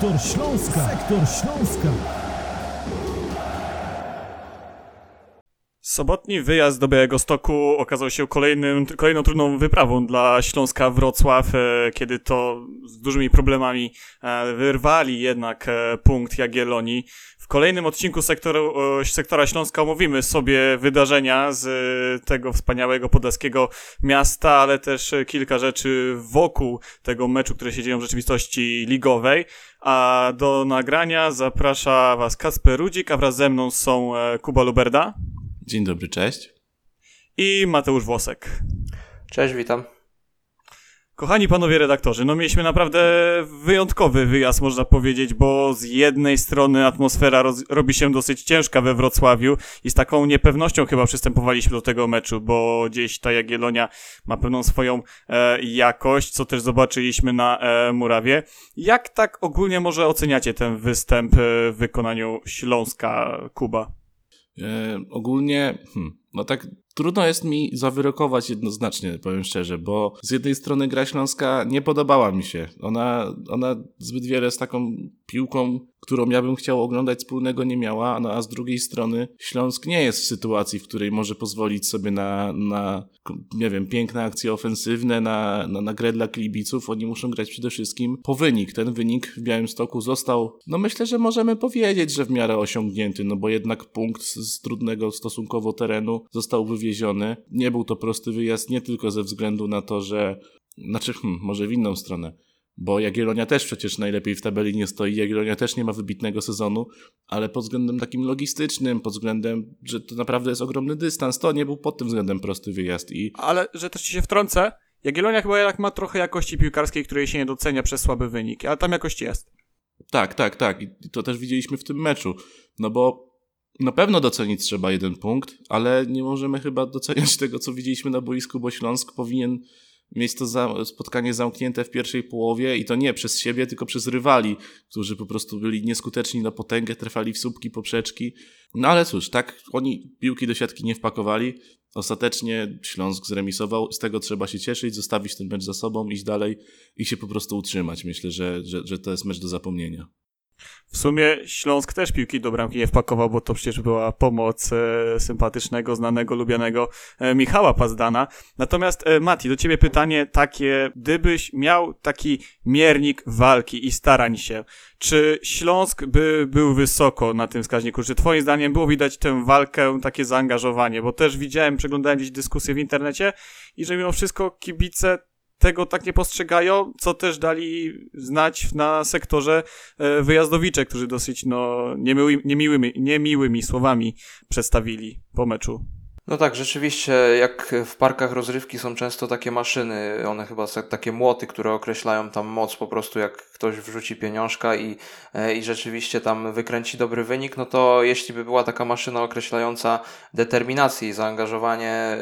Sektor Śląska. Sektor Śląska. Sobotni wyjazd do Białego Stoku okazał się kolejnym, kolejną trudną wyprawą dla Śląska Wrocław, e, kiedy to z dużymi problemami e, wyrwali jednak e, punkt Jagiellonii. W kolejnym odcinku sektoru, sektora Śląska omówimy sobie wydarzenia z tego wspaniałego podlaskiego miasta, ale też kilka rzeczy wokół tego meczu, które się dzieją w rzeczywistości ligowej. A do nagrania zaprasza Was Kasper Rudzik, a wraz ze mną są Kuba Luberda. Dzień dobry, cześć. I Mateusz Włosek. Cześć, witam. Kochani panowie redaktorzy, no mieliśmy naprawdę wyjątkowy wyjazd, można powiedzieć, bo z jednej strony atmosfera roz, robi się dosyć ciężka we Wrocławiu i z taką niepewnością chyba przystępowaliśmy do tego meczu, bo gdzieś ta Jagiellonia ma pewną swoją e, jakość, co też zobaczyliśmy na e, Murawie. Jak tak ogólnie może oceniacie ten występ e, w wykonaniu Śląska Kuba? E, ogólnie, hmm, no tak trudno jest mi zawyrokować jednoznacznie, powiem szczerze, bo z jednej strony gra śląska nie podobała mi się. Ona, ona zbyt wiele z taką piłką, którą ja bym chciał oglądać wspólnego nie miała, no a z drugiej strony Śląsk nie jest w sytuacji, w której może pozwolić sobie na, na nie wiem, piękne akcje ofensywne, na, na, na grę dla klibiców. Oni muszą grać przede wszystkim po wynik. Ten wynik w Białymstoku został, no myślę, że możemy powiedzieć, że w miarę osiągnięty, no bo jednak punkt z trudnego stosunkowo terenu został wywieziony. Nie był to prosty wyjazd, nie tylko ze względu na to, że znaczy, hmm, może w inną stronę bo Jagiellonia też przecież najlepiej w tabeli nie stoi, Jagiellonia też nie ma wybitnego sezonu, ale pod względem takim logistycznym, pod względem, że to naprawdę jest ogromny dystans, to nie był pod tym względem prosty wyjazd. I... Ale, że też ci się wtrącę, Jagiellonia chyba jednak ma trochę jakości piłkarskiej, której się nie docenia przez słaby wyniki, ale tam jakość jest. Tak, tak, tak. I to też widzieliśmy w tym meczu. No bo na pewno docenić trzeba jeden punkt, ale nie możemy chyba doceniać tego, co widzieliśmy na boisku, bo Śląsk powinien to za, spotkanie zamknięte w pierwszej połowie i to nie przez siebie, tylko przez rywali, którzy po prostu byli nieskuteczni na potęgę, trafali w słupki, poprzeczki. No ale cóż, tak oni piłki do siatki nie wpakowali. Ostatecznie Śląsk zremisował, z tego trzeba się cieszyć, zostawić ten mecz za sobą, iść dalej i się po prostu utrzymać. Myślę, że, że, że to jest mecz do zapomnienia. W sumie Śląsk też piłki do bramki nie wpakował, bo to przecież była pomoc e, sympatycznego, znanego, lubianego e, Michała Pazdana. Natomiast e, Mati, do ciebie pytanie takie, gdybyś miał taki miernik walki i starań się, czy Śląsk by był wysoko na tym wskaźniku? Czy twoim zdaniem było widać tę walkę, takie zaangażowanie? Bo też widziałem, przeglądałem gdzieś dyskusje w internecie i że mimo wszystko kibice tego tak nie postrzegają, co też dali znać na sektorze e, wyjazdowicze, którzy dosyć no, niemiłymi, niemiłymi, niemiłymi słowami przedstawili po meczu. No tak, rzeczywiście, jak w parkach rozrywki są często takie maszyny, one chyba są takie młoty, które określają tam moc, po prostu jak ktoś wrzuci pieniążka i, e, i rzeczywiście tam wykręci dobry wynik, no to jeśli by była taka maszyna określająca determinację i zaangażowanie e,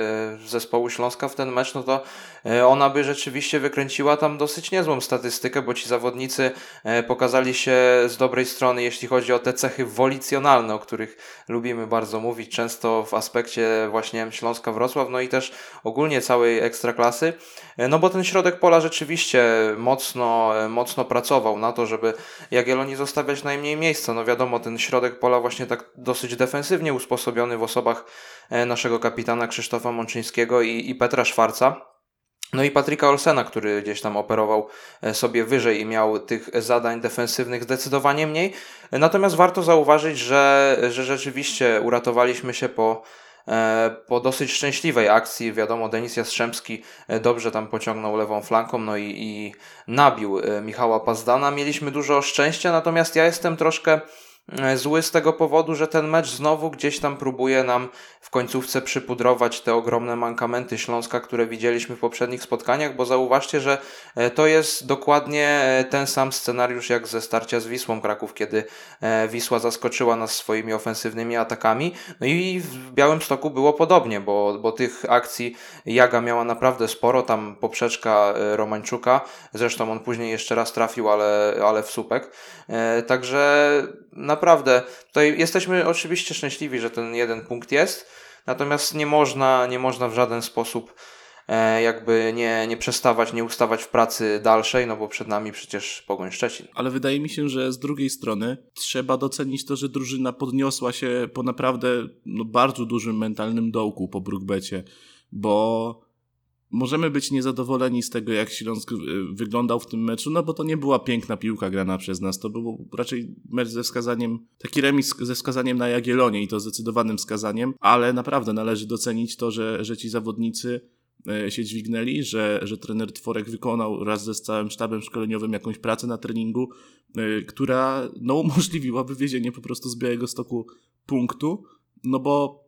zespołu Śląska w ten mecz, no to e, ona by rzeczywiście wykręciła tam dosyć niezłą statystykę, bo ci zawodnicy pokazali się z dobrej strony, jeśli chodzi o te cechy wolicjonalne, o których lubimy bardzo mówić, często w aspekcie właśnie Śląska-Wrocław, no i też ogólnie całej ekstraklasy, no bo ten środek pola rzeczywiście mocno, mocno pracował na to, żeby Jagiellonii zostawiać najmniej miejsca. No wiadomo, ten środek pola właśnie tak dosyć defensywnie usposobiony w osobach e, naszego kapitana Krzysztofa Mączyńskiego i, i Petra Szwarca. No i Patryka Olsena, który gdzieś tam operował e, sobie wyżej i miał tych zadań defensywnych zdecydowanie mniej. Natomiast warto zauważyć, że, że rzeczywiście uratowaliśmy się po E, po dosyć szczęśliwej akcji, wiadomo, Denis Jastrzębski e, dobrze tam pociągnął lewą flanką, no i, i nabił e, Michała Pazdana. Mieliśmy dużo szczęścia, natomiast ja jestem troszkę E, zły z tego powodu, że ten mecz znowu gdzieś tam próbuje nam w końcówce przypudrować te ogromne mankamenty Śląska, które widzieliśmy w poprzednich spotkaniach, bo zauważcie, że e, to jest dokładnie e, ten sam scenariusz jak ze starcia z Wisłą Kraków, kiedy Wisła zaskoczyła nas swoimi ofensywnymi atakami. No i w Białym Stoku było podobnie, bo, bo tych akcji Jaga miała naprawdę sporo, tam poprzeczka Romańczuka, zresztą on później jeszcze raz trafił, ale, ale w słupek. Także na naprawdę, tutaj jesteśmy oczywiście szczęśliwi, że ten jeden punkt jest, natomiast nie można, nie można w żaden sposób e, jakby nie, nie przestawać, nie ustawać w pracy dalszej, no bo przed nami przecież Pogoń Szczecin. Ale wydaje mi się, że z drugiej strony trzeba docenić to, że drużyna podniosła się po naprawdę no, bardzo dużym mentalnym dołku po Brookbecie, bo możemy być niezadowoleni z tego, jak Śląsk y, wyglądał w tym meczu, no bo to nie była piękna piłka grana przez nas, to był raczej mecz ze wskazaniem, taki remis ze wskazaniem na Jagiellonie i to zdecydowanym wskazaniem, ale naprawdę należy docenić to, że, że ci zawodnicy y, się dźwignęli, że, że trener Tworek wykonał raz ze całym sztabem szkoleniowym jakąś pracę na treningu, y, która no, umożliwiła wywiezienie po prostu z Białego Stoku punktu, no bo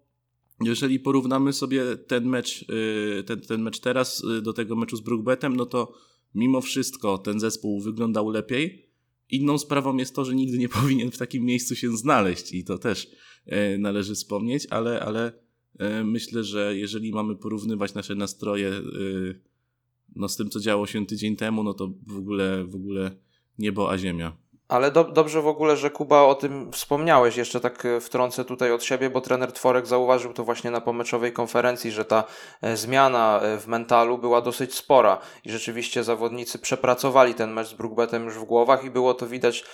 jeżeli porównamy sobie ten mecz, y, ten, ten mecz teraz y, do tego meczu z Brookbetem, no to mimo wszystko ten zespół wyglądał lepiej. Inną sprawą jest to, że nigdy nie powinien w takim miejscu się znaleźć i to też y, należy wspomnieć, ale, ale myślę, że jeżeli mamy porównywać nasze nastroje no, z tym, co działo się tydzień temu, no to w ogóle, w ogóle niebo a ziemia. Ale do, dobrze w ogóle, że Kuba o tym wspomniałeś. Jeszcze tak e, wtrącę tutaj od siebie, bo trener Tworek zauważył to właśnie na pomeczowej konferencji, że ta e, zmiana e, w mentalu była dosyć spora i rzeczywiście zawodnicy przepracowali ten mecz z Brookbetem już w głowach i było to widać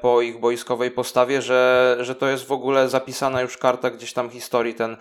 po ich boiskowej postawie, że, że to jest w ogóle zapisana już karta gdzieś tam historii, ten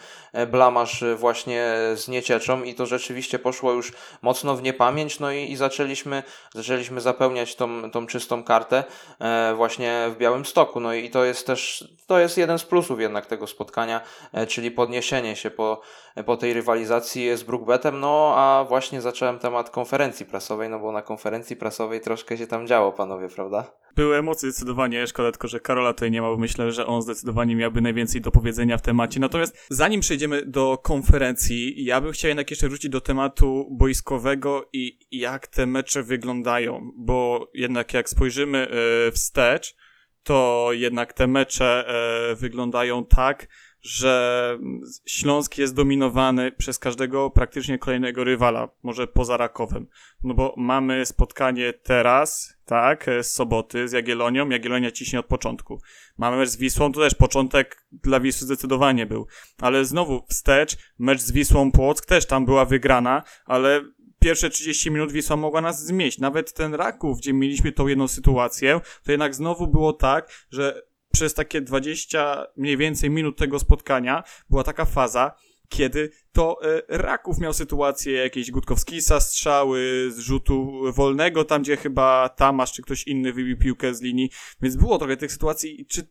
blamasz właśnie z niecieczą i to rzeczywiście poszło już mocno w niepamięć, no i, i zaczęliśmy, zaczęliśmy zapełniać tą, tą czystą kartę. E, właśnie w Białym Stoku. No i to jest też, to jest jeden z plusów jednak tego spotkania, e, czyli podniesienie się po, po tej rywalizacji z Brookbetem. No a właśnie zacząłem temat konferencji prasowej, no bo na konferencji prasowej troszkę się tam działo, panowie, prawda? Były emocje zdecydowanie, szkoda tylko, że Karola tutaj nie ma, bo myślę, że on zdecydowanie miałby najwięcej do powiedzenia w temacie. Natomiast zanim przejdziemy do konferencji, ja bym chciał jednak jeszcze wrócić do tematu boiskowego i jak te mecze wyglądają, bo jednak jak spojrzymy e, wstecz, to jednak te mecze e, wyglądają tak, że Śląsk jest dominowany przez każdego praktycznie kolejnego rywala, może poza Rakowem. No bo mamy spotkanie teraz, tak, z soboty z Jagiellonią. Jagiellonia ciśnie od początku. Mamy mecz z Wisłą, to też początek dla Wisły zdecydowanie był. Ale znowu wstecz, mecz z Wisłą Płock też tam była wygrana, ale pierwsze 30 minut Wisła mogła nas zmieść. Nawet ten Raków, gdzie mieliśmy tą jedną sytuację, to jednak znowu było tak, że przez takie 20 mniej więcej minut tego spotkania była taka faza, kiedy to e, Raków miał sytuację jakieś Gutkowskisa strzały z rzutu wolnego, tam gdzie chyba Tamasz czy ktoś inny wybił piłkę z linii, więc było trochę tych sytuacji. Czy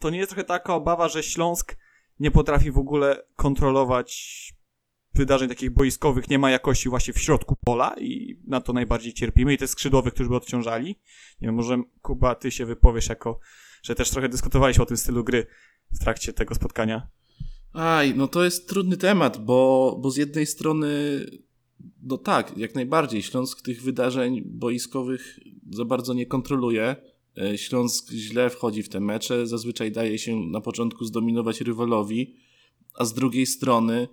to nie jest trochę taka obawa, że Śląsk nie potrafi w ogóle kontrolować wydarzeń takich boiskowych, nie ma jakości właśnie w środku pola i na to najbardziej cierpimy i te skrzydłowych, którzy by odciążali. Nie wiem, może Kuba, ty się wypowiesz jako że też trochę dyskutowaliśmy o tym stylu gry w trakcie tego spotkania. Aj, no to jest trudny temat, bo, bo z jednej strony, no tak, jak najbardziej, Śląsk tych wydarzeń boiskowych za bardzo nie kontroluje. E, Śląsk źle wchodzi w te mecze, zazwyczaj daje się na początku zdominować rywalowi, a z drugiej strony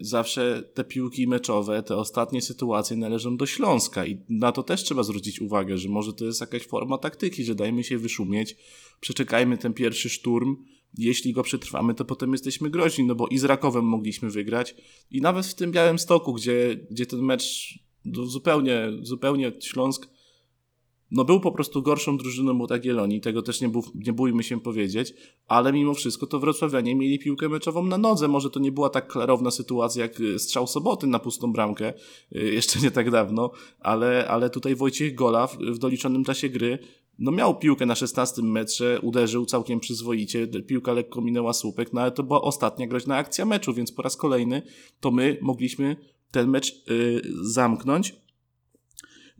zawsze te piłki meczowe, te ostatnie sytuacje należą do Śląska i na to też trzeba zwrócić uwagę, że może to jest jakaś forma taktyki, że dajmy się wyszumieć, przeczekajmy ten pierwszy szturm, jeśli go przetrwamy, to potem jesteśmy groźni, no bo i z Rakowem mogliśmy wygrać i nawet w tym Białym Stoku, gdzie, gdzie ten mecz no zupełnie, zupełnie Śląsk no był po prostu gorszą drużyną od Jagiellonii, tego też nie, nie bójmy się powiedzieć, ale mimo wszystko to wrocławianie mieli piłkę meczową na nodze. Może to nie była tak klarowna sytuacja jak y, strzał soboty na pustą bramkę, y, jeszcze nie tak dawno, ale, ale tutaj Wojciech Gola w, w doliczonym czasie gry no miał piłkę na 16 metrze, uderzył całkiem przyzwoicie, piłka lekko minęła słupek, no ale to była ostatnia groźna akcja meczu, więc po raz kolejny to my mogliśmy ten mecz yy, zamknąć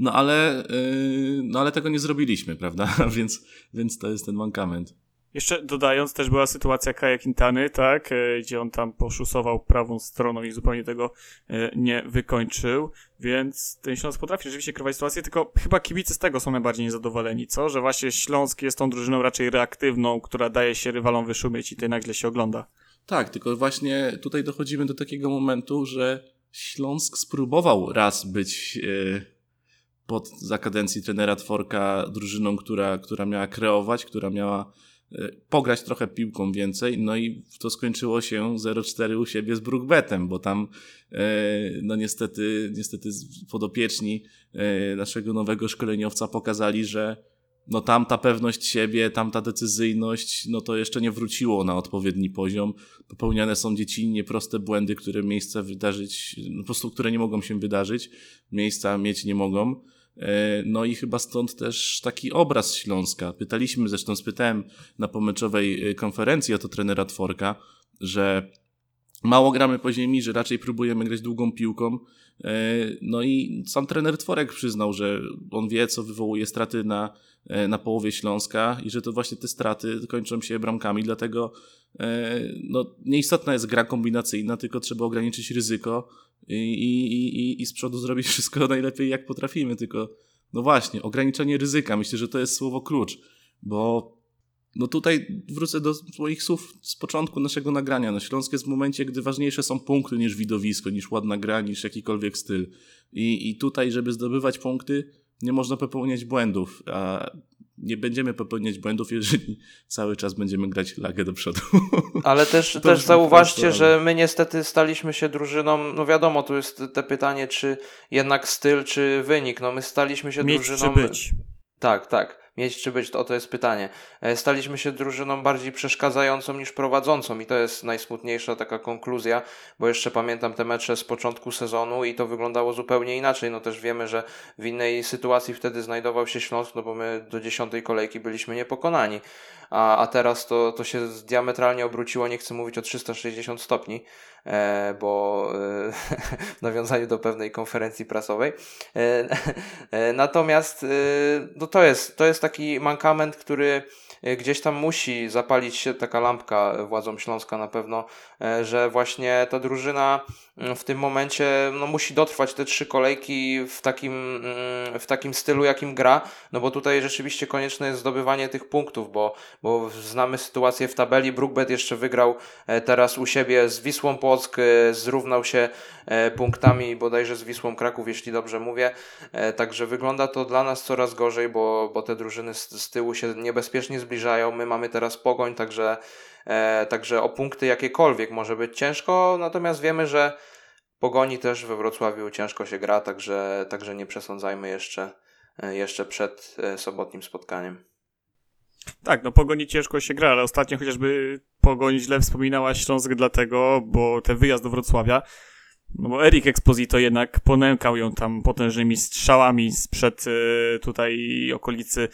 no ale, yy, no ale tego nie zrobiliśmy, prawda? więc, więc to jest ten mankament. Jeszcze dodając, też była sytuacja Kaja Quintany, tak, e, gdzie on tam poszusował prawą stroną i zupełnie tego e, nie wykończył, więc ten Śląsk potrafi rzeczywiście kierować sytuację, tylko chyba kibice z tego są najbardziej niezadowoleni, co? Że właśnie Śląsk jest tą drużyną raczej reaktywną, która daje się rywalom wyszumieć i to nagle się ogląda. Tak, tylko właśnie tutaj dochodzimy do takiego momentu, że Śląsk spróbował raz być... Yy pod za kadencji trenera Tworka drużyną, która, która miała kreować, która miała e, pograć trochę piłką więcej, no i to skończyło się 0-4 u siebie z Brookbetem, bo tam no niestety, niestety podopieczni naszego nowego szkoleniowca pokazali, że no tam ta pewność siebie, tam ta decyzyjność, no to jeszcze nie wróciło na odpowiedni poziom. Popełniane są dziecinnie proste błędy, które miejsca wydarzyć, no po prostu które nie mogą się wydarzyć, miejsca mieć nie mogą. E, no i chyba stąd też taki obraz Śląska. Pytaliśmy, zresztą spytałem na pomeczowej e, konferencji o to trenera Tworka, że mało gramy po ziemi, że raczej próbujemy grać długą piłką. E, no i sam trener Tworek przyznał, że on wie, co wywołuje straty na, e, na połowie Śląska i że to właśnie te straty kończą się bramkami, dlatego e, no, nieistotna jest gra kombinacyjna, tylko trzeba ograniczyć ryzyko i, i, i, i z przodu zrobić wszystko najlepiej, jak potrafimy. Tylko, no właśnie, ograniczenie ryzyka, myślę, że to jest słowo klucz, bo no tutaj wrócę do swoich słów z początku naszego nagrania. No Śląsk jest w momencie, gdy ważniejsze są punkty niż widowisko, niż ładna gra, niż jakikolwiek styl. I, I tutaj, żeby zdobywać punkty, nie można popełniać błędów, a nie będziemy popełniać błędów, jeżeli cały czas będziemy grać lagę do przodu. Ale też, też zauważcie, że my niestety staliśmy się drużyną, no wiadomo, tu jest te pytanie, czy jednak styl, czy wynik. No my staliśmy się Mieć drużyną... czy być. Tak, tak mieć czy być, to, to jest pytanie. E, staliśmy się drużyną bardziej przeszkadzającą niż prowadzącą i to jest najsmutniejsza taka konkluzja, bo jeszcze pamiętam te mecze z początku sezonu i to wyglądało zupełnie inaczej. No też wiemy, że w innej sytuacji wtedy znajdował się Śląsk, no bo my do dziesiątej kolejki byliśmy niepokonani, a, a teraz to, to się diametralnie obróciło, nie chcę mówić o 360 stopni, bo e, w nawiązaniu do pewnej konferencji prasowej. E, e natomiast e, no to jest, to jest taki mankament, który E, gdzieś tam musi zapalić się taka lampka władzom Śląska na pewno, e, że właśnie ta drużyna mm, w tym momencie no, musi dotrwać te trzy kolejki w takim, mm, w takim stylu, jakim gra, no bo tutaj rzeczywiście konieczne jest zdobywanie tych punktów, bo, bo znamy sytuację w tabeli. Brookbet jeszcze wygrał e, teraz u siebie z Wisłą Płock, zrównał się punktami bodajże z Wisłą Kraków, jeśli dobrze mówię. Także wygląda to dla nas coraz gorzej, bo, bo te drużyny z, z tyłu się niebezpiecznie zbliżają zbliżają. My mamy teraz pogoń, także, e, także o punkty jakiekolwiek może być ciężko, natomiast wiemy, że pogoni też we Wrocławiu ciężko się gra, także, także nie przesądzajmy jeszcze, e, jeszcze przed e, sobotnim spotkaniem. Tak, no Pogoni ciężko się gra, ale ostatnio chociażby Pogoni źle wspominała Śląsk dlatego, bo ten wyjazd do Wrocławia, no bo Erik Exposito jednak ponękał ją tam potężnymi strzałami sprzed y, tutaj okolicy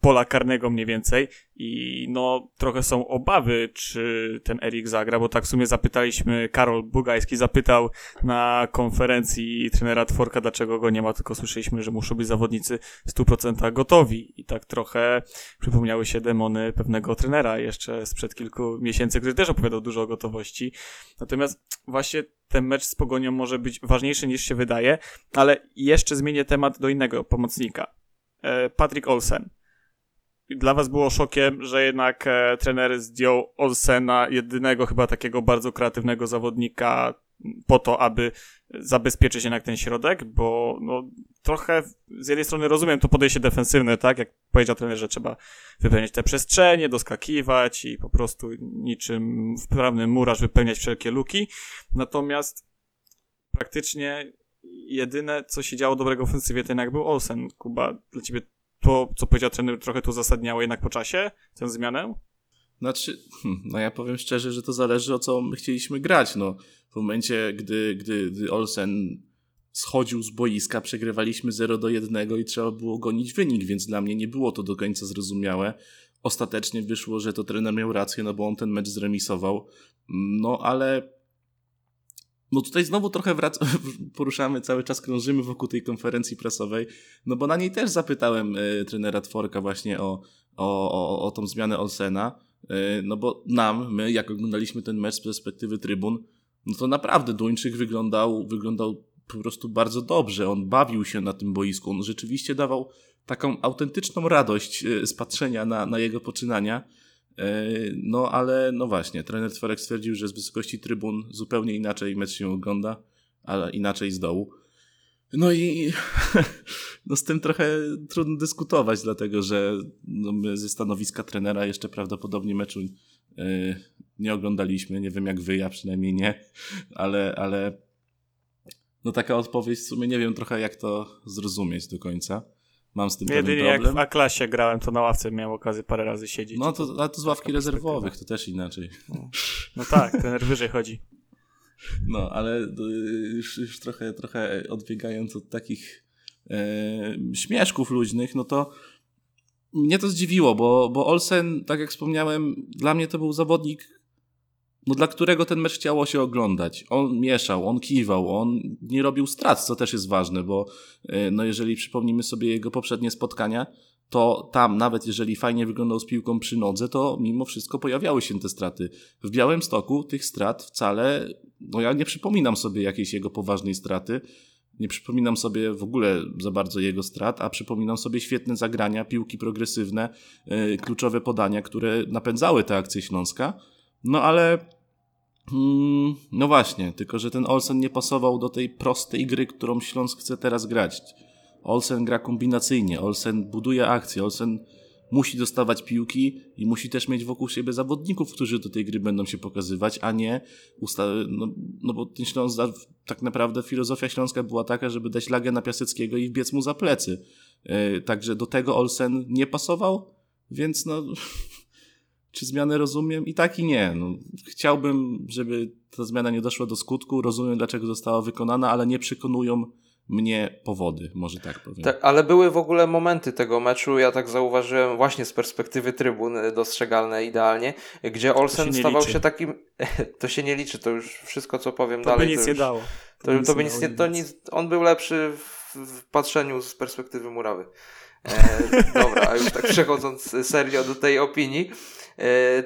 pola karnego mniej więcej i no trochę są obawy, czy ten Erik zagra, bo tak w sumie zapytaliśmy, Karol Bugajski zapytał na konferencji trenera Tworka, dlaczego go nie ma, tylko słyszeliśmy, że muszą być zawodnicy w 100% gotowi i tak trochę przypomniały się demony pewnego trenera jeszcze sprzed kilku miesięcy, który też opowiadał dużo o gotowości. Natomiast właśnie ten mecz z Pogonią może być ważniejszy niż się wydaje, ale jeszcze zmienię temat do innego pomocnika. E, Patrick Olsen dla was było szokiem, że jednak e, trener zdjął Olsena, jedynego chyba takiego bardzo kreatywnego zawodnika po to, aby zabezpieczyć jednak ten środek, bo no, trochę z jednej strony rozumiem to podejście defensywne, tak? Jak powiedział trener, że trzeba wypełniać te przestrzenie, doskakiwać i po prostu niczym wprawny murarz wypełniać wszelkie luki. Natomiast praktycznie jedyne, co się działo dobrego w ofensywie, to jednak był Olsen. Kuba, dla ciebie to, co powiedział trener, trochę to uzasadniało jednak po czasie, tę zmianę? Znaczy, hmm, no ja powiem szczerze, że to zależy o co my chcieliśmy grać. No, w momencie, gdy, gdy, gdy Olsen schodził z boiska, przegrywaliśmy 0 do 1 i trzeba było gonić wynik, więc dla mnie nie było to do końca zrozumiałe. Ostatecznie wyszło, że to trener miał rację, no bo on ten mecz zremisował. No ale no tutaj znowu trochę wrac- poruszamy, cały czas krążymy wokół tej konferencji prasowej, no bo na niej też zapytałem y, trenera Tworka właśnie o, o, o, o tą zmianę Olsena, y, no bo nam, my jak oglądaliśmy ten mecz z perspektywy trybun, no to naprawdę Duńczyk wyglądał, wyglądał po prostu bardzo dobrze, on bawił się na tym boisku, on rzeczywiście dawał taką autentyczną radość y, z patrzenia na, na jego poczynania, no ale no właśnie, trener Tworek stwierdził, że z wysokości trybun zupełnie inaczej mecz się ogląda, ale inaczej z dołu. No i no z tym trochę trudno dyskutować, dlatego że no my ze stanowiska trenera jeszcze prawdopodobnie meczu yy, nie oglądaliśmy. Nie wiem jak wy, ja przynajmniej nie, ale, ale no taka odpowiedź w sumie nie wiem trochę jak to zrozumieć do końca. Mam z tym pewien Jedynie jak problem. w A-klasie grałem, to na ławce miałem okazję parę razy siedzieć. No to, ale to z ławki rezerwowych, to też inaczej. No tak, ten wyżej chodzi. No, ale y, już, już trochę, trochę odbiegając od takich e, śmieszków luźnych, no to mnie to zdziwiło, bo, bo Olsen, tak jak wspomniałem, dla mnie to był zawodnik, no, dla którego ten mecz chciało się oglądać. On mieszał, on kiwał, on nie robił strat, co też jest ważne, bo e, no, jeżeli przypomnimy sobie jego poprzednie spotkania, to tam, nawet jeżeli fajnie wyglądał z piłką przy nodze, to mimo wszystko pojawiały się te straty. W Białymstoku tych strat wcale, no ja nie przypominam sobie jakiejś jego poważnej straty, nie przypominam sobie w ogóle za bardzo jego strat, a przypominam sobie świetne zagrania, piłki progresywne, yy, kluczowe podania, które napędzały tę akcję Śląska. No ale mm, no właśnie, tylko że ten Olsen nie pasował do tej prostej gry, którą Śląsk chce teraz grać. Olsen gra kombinacyjnie, Olsen buduje akcję, Olsen musi dostawać piłki i musi też mieć wokół siebie zawodników, którzy do tej gry będą się pokazywać, a nie usta- no, no bo ten Śląsk, tak naprawdę filozofia Śląska była taka, żeby dać lagę na Piaseckiego i wbiec mu za plecy. Yy, także do tego Olsen nie pasował, więc no czy zmianę rozumiem? I tak i nie. No, chciałbym, żeby ta zmiana nie doszła do skutku, rozumiem dlaczego została wykonana, ale nie przekonują mnie powody, może tak powiem. Tak, ale były w ogóle momenty tego meczu, ja tak zauważyłem właśnie z perspektywy trybun dostrzegalne idealnie, gdzie Olsen się nie stawał liczy. się takim, to się nie liczy, to już wszystko co powiem To dalej. by nic to nie już, dało. To, to, by nie nic dało nie, to nic. nic, on był lepszy w, w patrzeniu z perspektywy murawy. E, dobra, a już tak przechodząc serio do tej opinii, e,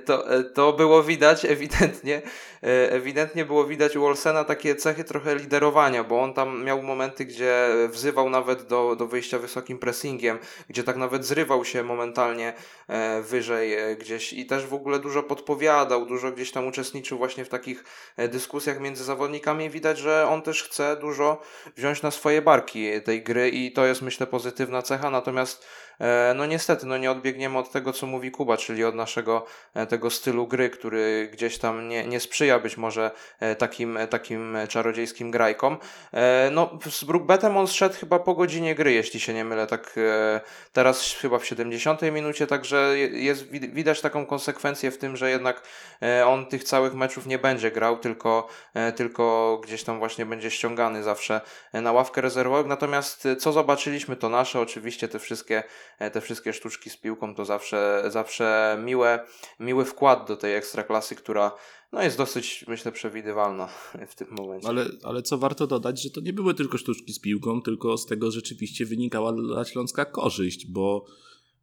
to, e, to było widać ewidentnie, e, ewidentnie było widać u Olsena takie cechy trochę liderowania, bo on tam miał momenty, gdzie wzywał nawet do, do wyjścia wysokim pressingiem, gdzie tak nawet zrywał się momentalnie e, wyżej e, gdzieś i też w ogóle dużo podpowiadał, dużo gdzieś tam uczestniczył właśnie w takich e, dyskusjach między zawodnikami. Widać, że on też chce dużo wziąć na swoje barki tej gry i to jest myślę pozytywna cecha, natomiast e, no niestety no nie odbiegniemy od tego, co mówi Kuba, czyli od naszego e, tego stylu gry, który gdzieś tam nie, nie sprzyja być może e, takim, e, takim czarodziejskim grajkom. E, No z Brookbetem on zszedł chyba po godzinie gry, jeśli się nie mylę, tak e, teraz chyba w 70 minucie, także je- jest wid- widać taką konsekwencję w tym, że jednak e, on tych całych meczów nie będzie grał, tylko, e, tylko gdzieś tam właśnie będzie ściągany zawsze e, na ławkę rezerwowych. Natomiast e, co zobaczyliśmy, to nasze, oczywiście te wszystkie, e, te wszystkie sztuczki z piłką to zawsze, zawsze miłe, miły wkład do tej ekstraklasy, która no, jest dosyć, myślę, przewidywalna w tym momencie. Ale, ale co warto dodać, że to nie były tylko sztuczki z piłką, tylko z tego rzeczywiście wynikała dla Śląska korzyść, bo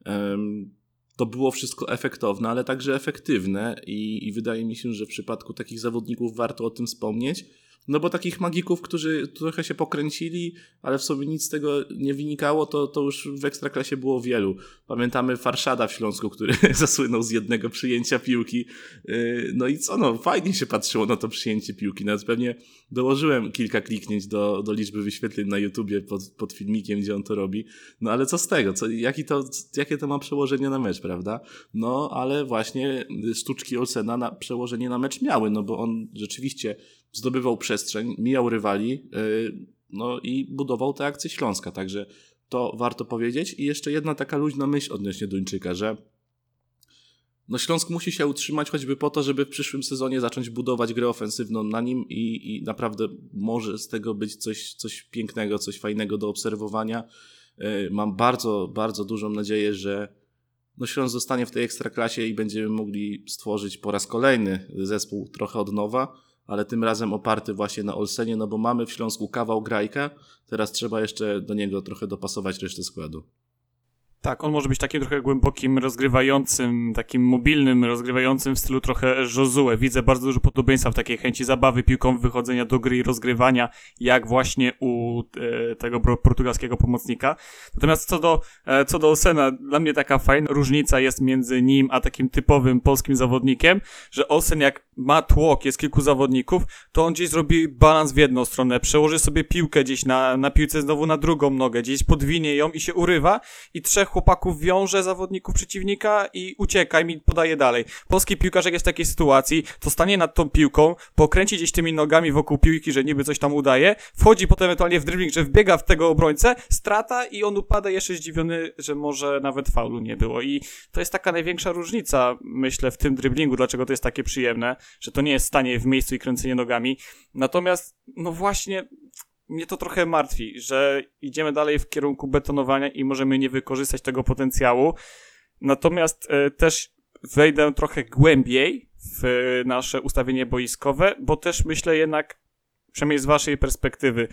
em, to było wszystko efektowne, ale także efektywne i, i wydaje mi się, że w przypadku takich zawodników warto o tym wspomnieć, no bo takich magików, którzy trochę się pokręcili, ale w sobie nic z tego nie wynikało, to, to już w Ekstraklasie było wielu. Pamiętamy Farszada w Śląsku, który zasłynął z jednego przyjęcia piłki. Yy, No i co, no fajnie się patrzyło na to przyjęcie piłki. Nawet pewnie dołożyłem kilka kliknięć do, do liczby wyświetleń na YouTubie pod, pod filmikiem, gdzie on to robi. No ale co z tego? Co, jaki to, jakie to ma przełożenie na mecz, prawda? No ale właśnie sztuczki Olsena na przełożenie na mecz miały, no bo on rzeczywiście zdobywał przestrzeń, mijał rywali, yy, no i budował tę akcję Śląska, także to warto powiedzieć. I jeszcze jedna taka luźna myśl odnośnie Duńczyka, że no Śląsk musi się utrzymać choćby po to, żeby w przyszłym sezonie zacząć budować grę ofensywną na nim i, i naprawdę może z tego być coś, coś pięknego, coś fajnego do obserwowania. Yy, Mam bardzo, bardzo dużą nadzieję, że no Śląsk zostanie w tej ekstraklasie i będziemy mogli stworzyć po raz kolejny zespół trochę od nowa, ale tym razem oparty właśnie na Olsenie, no bo mamy w Śląsku kawał grajka, teraz trzeba jeszcze do niego trochę dopasować resztę składu. Tak, on może być takim trochę głębokim, rozgrywającym, takim mobilnym, rozgrywającym w stylu trochę Josue. Widzę bardzo dużo podobieństwa w takiej chęci zabawy piłką, wychodzenia do gry i rozgrywania, jak właśnie u e, tego portugalskiego pomocnika. Natomiast co do, e, co do Osena, dla mnie taka fajna różnica jest między nim a takim typowym polskim zawodnikiem, że Osen jak ma tłok, jest kilku zawodników, to on gdzieś zrobi balans w jedną stronę, przełoży sobie piłkę gdzieś na, na piłce znowu na drugą nogę, gdzieś podwinie ją i się urywa i trzech chłopaków wiąże zawodników przeciwnika i ucieka i mi podaje dalej. Polski piłkarz jak jest w takiej sytuacji, to stanie nad tą piłką, pokręci gdzieś tymi nogami wokół piłki, że niby coś tam udaje, wchodzi potem ewentualnie w dribbling, że wbiega w tego obrońcę, strata i on upada jeszcze zdziwiony, że może nawet faulu nie było i to jest taka największa różnica, myślę, w tym dribblingu, dlaczego to jest takie przyjemne, że to nie jest stanie w miejscu i kręcenie nogami. Natomiast, no właśnie, mnie to trochę martwi, że idziemy dalej w kierunku betonowania i możemy nie wykorzystać tego potencjału. Natomiast e, też wejdę trochę głębiej w e, nasze ustawienie boiskowe, bo też myślę jednak, przynajmniej z waszej perspektywy,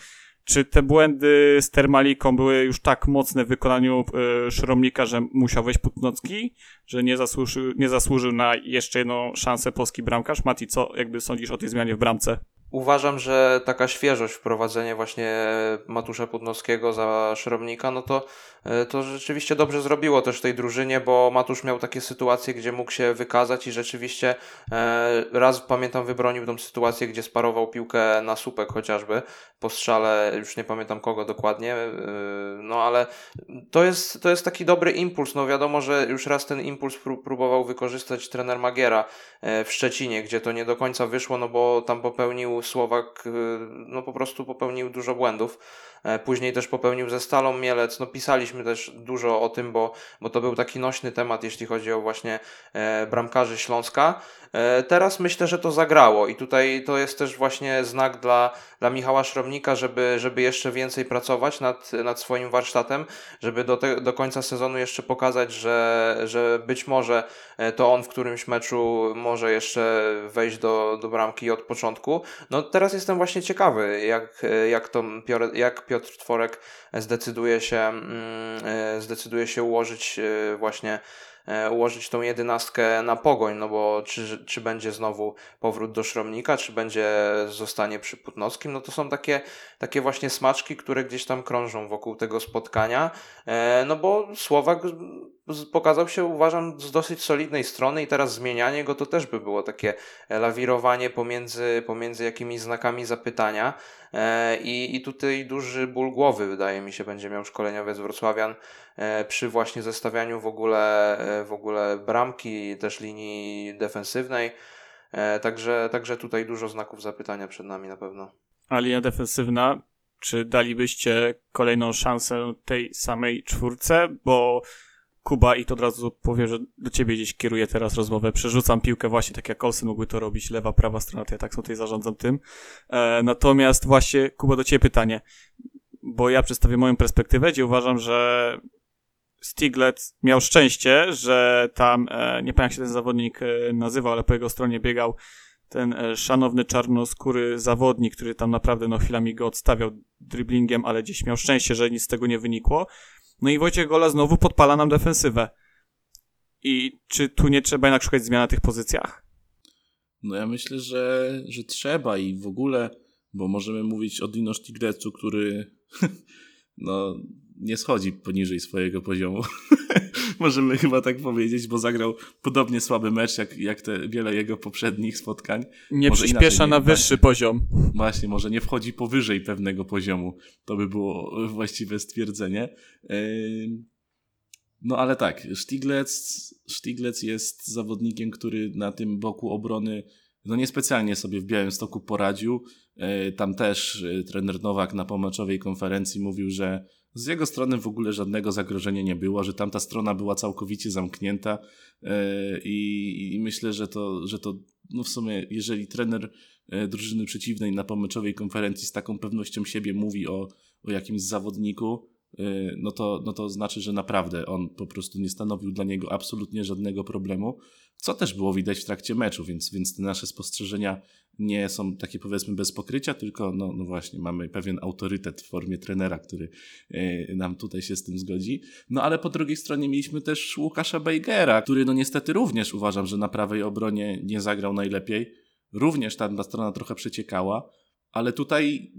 czy te błędy z Termaliką były już tak mocne w wykonaniu e, Szromnika, że musiał wejść Putnocki, że nie zasłużył, nie zasłużył na jeszcze jedną szansę polski bramkarz? Mati, co jakby sądzisz o tej zmianie w bramce? Uważam, że taka świeżość, wprowadzenie właśnie Matusza Pudnowskiego za Szromnika, no to, e, to rzeczywiście dobrze zrobiło też tej drużynie, bo Matusz miał takie sytuacje, gdzie mógł się wykazać i rzeczywiście e, raz pamiętam wybronił tą sytuację, gdzie sparował piłkę na słupek chociażby po strzale, już nie pamiętam kogo dokładnie, e, no ale to jest, to jest taki dobry impuls, no wiadomo, że już raz ten impuls pró- próbował wykorzystać trener Magiera w Szczecinie, gdzie to nie do końca wyszło, no bo tam popełnił Słowak, y, no po prostu popełnił dużo błędów. E, Później też popełnił ze Stalą Mielec. No pisaliśmy też dużo o tym, bo, bo to był taki nośny temat, jeśli chodzi o właśnie e, bramkarzy Śląska. E, Teraz myślę, że to zagrało i tutaj to jest też właśnie znak dla, dla Michała Szromnika, żeby, żeby jeszcze więcej pracować nad, nad swoim warsztatem, żeby do, te, do końca sezonu jeszcze pokazać, że, że być może to on w którymś meczu może jeszcze wejść do, do bramki od początku. No teraz jestem właśnie ciekawy, jak, jak, to, jak Piotr Tworek zdecyduje się, mm, e, zdecyduje się ułożyć e, właśnie e, ułożyć tą jedenastkę na pogoń, no bo czy, czy będzie znowu powrót do Szromnika, czy będzie zostanie przy Putnowskim, no to są takie, takie właśnie smaczki, które gdzieś tam krążą wokół tego spotkania, no bo Słowak pokazał się uważam z dosyć solidnej strony i teraz zmienianie go to też by było takie lawirowanie pomiędzy, pomiędzy jakimiś znakami zapytania i, i tutaj duży ból głowy wydaje mi się będzie miał szkoleniowiec Wrocławian e, przy właśnie zestawianiu w ogóle, e, w ogóle bramki, też linii defensywnej. E, Także, także tutaj dużo znaków zapytania przed nami na pewno. A linia defensywna, czy dalibyście kolejną szansę tej samej czwórce? Bo Kuba, i to od razu powiem, że do ciebie gdzieś kieruję teraz rozmowę, przerzucam piłkę właśnie tak jak Olsen mógłby to robić, lewa, prawa strona, to ja tak tutaj zarządzam tym. E, natomiast właśnie, Kuba, do ciebie pytanie, bo ja przedstawię moją perspektywę, gdzie uważam, że Stiglitz miał szczęście, że tam, e, nie pamiętam jak się ten zawodnik e, nazywał, ale po jego stronie biegał ten e, szanowny czarnoskóry zawodnik, który tam naprawdę no chwilami go odstawiał dribblingiem, ale gdzieś miał szczęście, że nic z tego nie wynikło. No i Wojciech Gola znowu podpala nam defensywę. I czy tu nie trzeba jednak szukać zmian na tych pozycjach? No ja myślę, że, że trzeba i w ogóle, bo możemy mówić o Dino Stiglecu, który no, nie schodzi poniżej swojego poziomu. możemy chyba tak powiedzieć, bo zagrał podobnie słaby mecz jak, jak te wiele jego poprzednich spotkań. Nie Może przyspiesza inaczej, na wyższy poziom. Właśnie, może nie wchodzi powyżej pewnego poziomu. To by było właściwe stwierdzenie. No ale tak, Stiglec, Stiglec jest zawodnikiem, który na tym boku obrony no niespecjalnie sobie w Białymstoku poradził. Yy, Tam też yy, trener Nowak na pomeczowej konferencji mówił, że z jego strony w ogóle żadnego zagrożenia nie było, że tamta strona była całkowicie zamknięta yy, i, i myślę, że to, że to no w sumie jeżeli trener e, drużyny przeciwnej na pomeczowej konferencji z taką pewnością siebie mówi o, o jakimś zawodniku, y, no to, no to znaczy, że naprawdę on po prostu nie stanowił dla niego absolutnie żadnego problemu, co też było widać w trakcie meczu, więc, więc te nasze spostrzeżenia nie są takie powiedzmy bez pokrycia, tylko no, no właśnie mamy pewien autorytet w formie trenera, który y, nam tutaj się z tym zgodzi. No ale po drugiej stronie mieliśmy też Łukasza Bejgera, który no niestety również uważam, że na prawej obronie nie zagrał najlepiej. Również ta strona trochę przeciekała, ale tutaj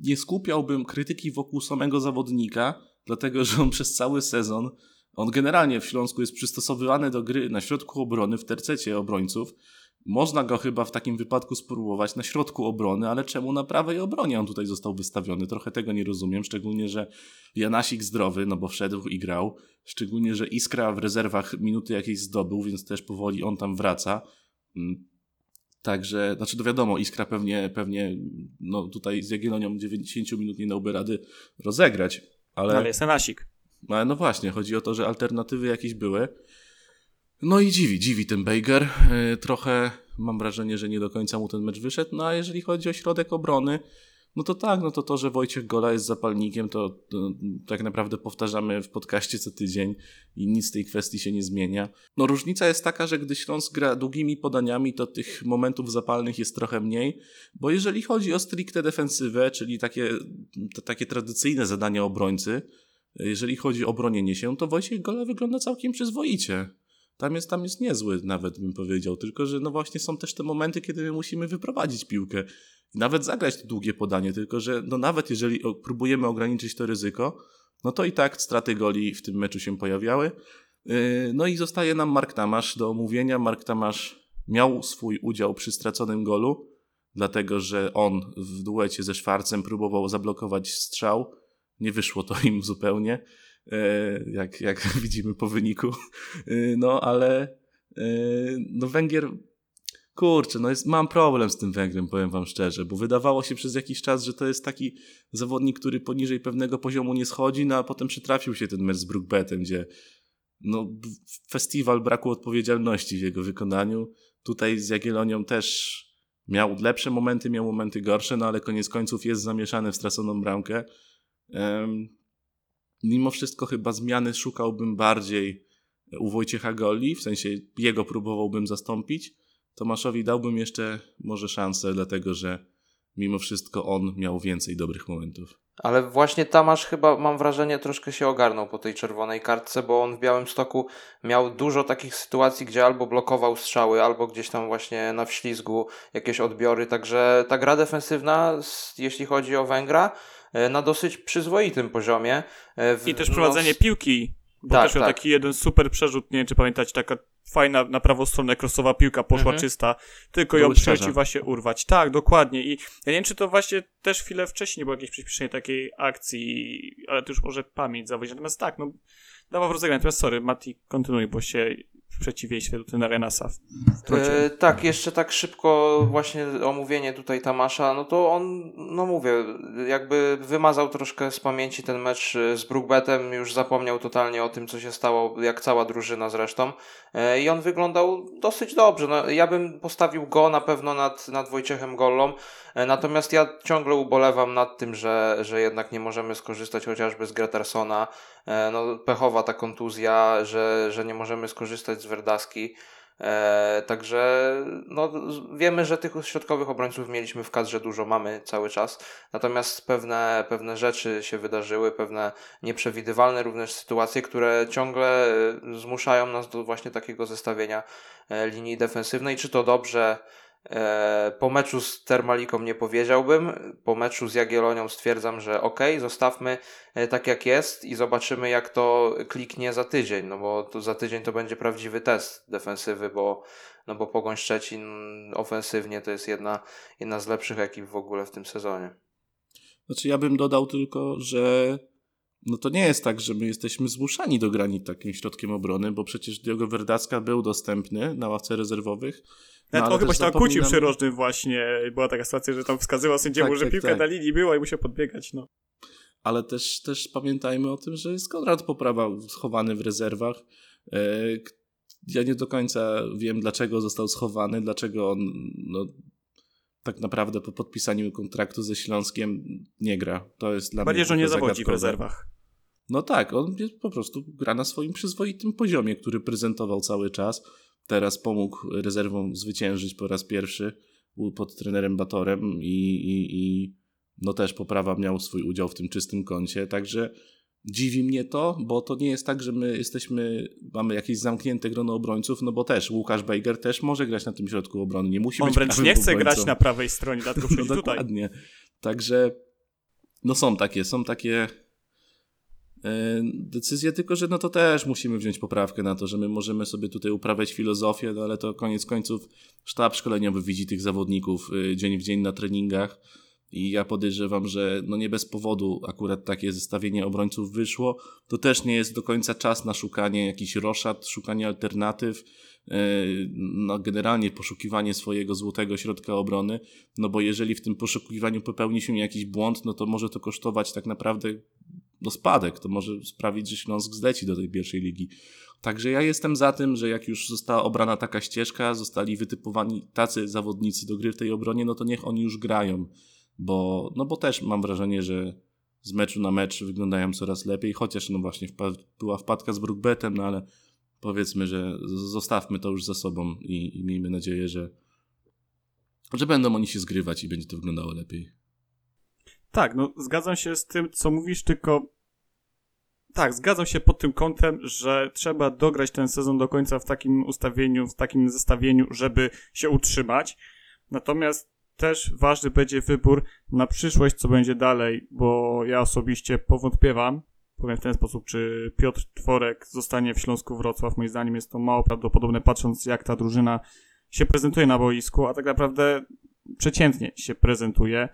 nie skupiałbym krytyki wokół samego zawodnika, dlatego że on przez cały sezon, on generalnie w Śląsku jest przystosowywany do gry na środku obrony, w tercecie obrońców. Można go chyba w takim wypadku spróbować na środku obrony, ale czemu na prawej obronie on tutaj został wystawiony? Trochę tego nie rozumiem, szczególnie, że Janasik zdrowy, no bo wszedł i grał, szczególnie, że Iskra w rezerwach minuty jakieś zdobył, więc też powoli on tam wraca. Mm, Także, znaczy to wiadomo, Iskra pewnie, pewnie no tutaj z Jagiellonią 90 minut nie dałby rady rozegrać, ale... Ale jest Anasik. Ale no właśnie, chodzi o to, że alternatywy jakieś były. No i dziwi, dziwi ten Bejger. Yy, trochę mam wrażenie, że nie do końca mu ten mecz wyszedł, no a jeżeli chodzi o środek obrony, no to tak, no to to, że Wojciech Gola jest zapalnikiem, to, to, tak naprawdę powtarzamy w podcaście co tydzień i nic z tej kwestii się nie zmienia. No różnica jest taka, że gdy Śląsk gra długimi podaniami, to tych momentów zapalnych jest trochę mniej, bo jeżeli chodzi o stricte defensywę, czyli takie, te, takie tradycyjne zadania obrońcy, jeżeli chodzi o bronienie się, to Wojciech Gola wygląda całkiem przyzwoicie. Tam jest, tam jest niezły nawet bym powiedział, tylko że no właśnie są też te momenty, kiedy my musimy wyprowadzić piłkę nawet zagrać długie podanie, tylko że no nawet jeżeli próbujemy ograniczyć to ryzyko, no to i tak straty goli w tym meczu się pojawiały. Yy, no i zostaje nam Mark Tamasz do omówienia. Mark Tamasz miał swój udział przy straconym golu, dlatego że on w duecie ze Szwarcem próbował zablokować strzał. Nie wyszło to im zupełnie, jak, jak widzimy po wyniku. Yy, no ale no Węgier kurczę, no jest, mam problem z tym Węgrem, powiem wam szczerze, bo wydawało się przez jakiś czas, że to jest taki zawodnik, który poniżej pewnego poziomu nie schodzi, no a potem przytrafił się ten mecz z Brookbetem, gdzie no, festiwal braku odpowiedzialności w jego wykonaniu. Tutaj z Jagiellonią też miał lepsze momenty, miał momenty gorsze, no ale koniec końców jest zamieszany w straconą bramkę. Mimo wszystko chyba zmiany szukałbym bardziej u Wojciecha Goli, w sensie jego próbowałbym zastąpić, Tomaszowi dałbym jeszcze może szansę, dlatego że mimo wszystko on miał więcej dobrych momentów. Ale właśnie Tamasz chyba, mam wrażenie, troszkę się ogarnął po tej czerwonej kartce, bo on w Białym Stoku miał dużo takich sytuacji, gdzie albo blokował strzały, albo gdzieś tam właśnie na wślizgu jakieś odbiory, także ta gra defensywna, jeśli chodzi o Węgra, na dosyć przyzwoitym poziomie. E, w, I też prowadzenie no, piłki, bo tak, też miał tak. taki jeden super przerzut, nie wiem czy pamiętacie, taka fajna na prawą stronę krosowa piłka poszła mhm. czysta, tylko ją przeciwa się urwać. Tak, dokładnie. I ja nie wiem, czy to właśnie też chwilę wcześniej było jakieś przyspieszenie takiej akcji, ale to już może pamięć zawodzić. Natomiast tak, no dawał w rozegraniu. Natomiast sorry, Mati, kontynuuj, bo się w przeciwieństwie do trenera Nasa. E, tak, jeszcze tak szybko właśnie omówienie tutaj Tamasza, no to on, no mówię, jakby wymazał troszkę z pamięci ten mecz z Brookbetem, już zapomniał totalnie o tym, co się stało, jak cała drużyna zresztą e, i on wyglądał dosyć dobrze. No, ja bym postawił go na pewno nad, nad Wojciechem Gollą, e, natomiast ja ciągle ubolewam nad tym, że, że jednak nie możemy skorzystać chociażby z Gretersona, e, no pechowa ta kontuzja, że, że nie możemy skorzystać z Werdaski. E, także no, wiemy, że tych środkowych obrońców mieliśmy w kadrze dużo, mamy cały czas. Natomiast pewne, pewne rzeczy się wydarzyły, pewne nieprzewidywalne również sytuacje, które ciągle zmuszają nas do właśnie takiego zestawienia e, linii defensywnej. Czy to dobrze? E, po meczu z Termaliką nie powiedziałbym. Po meczu z Jagiellonią stwierdzam, że ok, zostawmy e, tak jak jest i zobaczymy jak to kliknie za tydzień, no bo to za tydzień to będzie prawdziwy test defensywy, bo, no bo Pogoń Szczecin ofensywnie to jest jedna, jedna z lepszych ekip w ogóle w tym sezonie. Znaczy ja bym dodał tylko, że no to nie jest tak, że my jesteśmy zmuszani do grani takim środkiem obrony, bo przecież Diogo Verdacka był dostępny na ławce rezerwowych no, Nawet on chyba się tam kłócił przy rożnym właśnie. Była taka sytuacja, że tam wskazywał sędziemu, tak, że tak, piłka tak. na linii była i musiał podbiegać, no. Ale też, też pamiętajmy o tym, że jest Konrad Poprawa schowany w rezerwach. E, ja nie do końca wiem, dlaczego został schowany, dlaczego on no, tak naprawdę po podpisaniu kontraktu ze Śląskiem nie gra. To jest dla Bardziej, mnie że nie zawodzi w rezerwach. No tak, on jest, po prostu gra na swoim przyzwoitym poziomie, który prezentował cały czas. Teraz pomógł rezerwom zwyciężyć po raz pierwszy pod trenerem Batorem i, i, i no też poprawa miał swój udział w tym czystym kącie, także dziwi mnie to, bo to nie jest tak, że my jesteśmy, mamy jakieś zamknięte grono obrońców, no bo też Łukasz Bejger też może grać na tym środku obrony, nie musi On być wręcz nie chce obrońcą. grać na prawej stronie, dlatego no, tutaj. dokładnie. Także no są takie, są takie e, decyzje, tylko że no to też musimy wziąć poprawkę na to, że my możemy sobie tutaj uprawiać filozofię, no ale to koniec końców sztab szkoleniowy widzi tych zawodników e, dzień w dzień na treningach i ja podejrzewam, że no nie bez powodu akurat takie zestawienie obrońców wyszło. To też nie jest do końca czas na szukanie jakichś roszad, szukanie alternatyw, e, no generalnie poszukiwanie swojego złotego środka obrony, no bo jeżeli w tym poszukiwaniu popełni się jakiś błąd, no to może to kosztować tak naprawdę no spadek, to może sprawić, że Śląsk zleci do tej pierwszej ligi. Także ja jestem za tym, że jak już została obrana taka ścieżka, zostali wytypowani tacy zawodnicy do gry w tej obronie, no to niech oni już grają bo, no bo też mam wrażenie, że z meczu na mecz wyglądają coraz lepiej, chociaż no właśnie była wpadka z Brookbetem, no ale powiedzmy, że zostawmy to już za sobą i, i miejmy nadzieję, że, że będą oni się zgrywać i będzie to wyglądało lepiej. Tak, no zgadzam się z tym, co mówisz, tylko tak, zgadzam się pod tym kątem, że trzeba dograć ten sezon do końca w takim ustawieniu, w takim zestawieniu, żeby się utrzymać. Natomiast też ważny będzie wybór na przyszłość, co będzie dalej, bo ja osobiście powątpiewam, powiem w ten sposób, czy Piotr Tworek zostanie w Śląsku Wrocław. Moim zdaniem jest to mało prawdopodobne, patrząc jak ta drużyna się prezentuje na boisku, a tak naprawdę przeciętnie się prezentuje.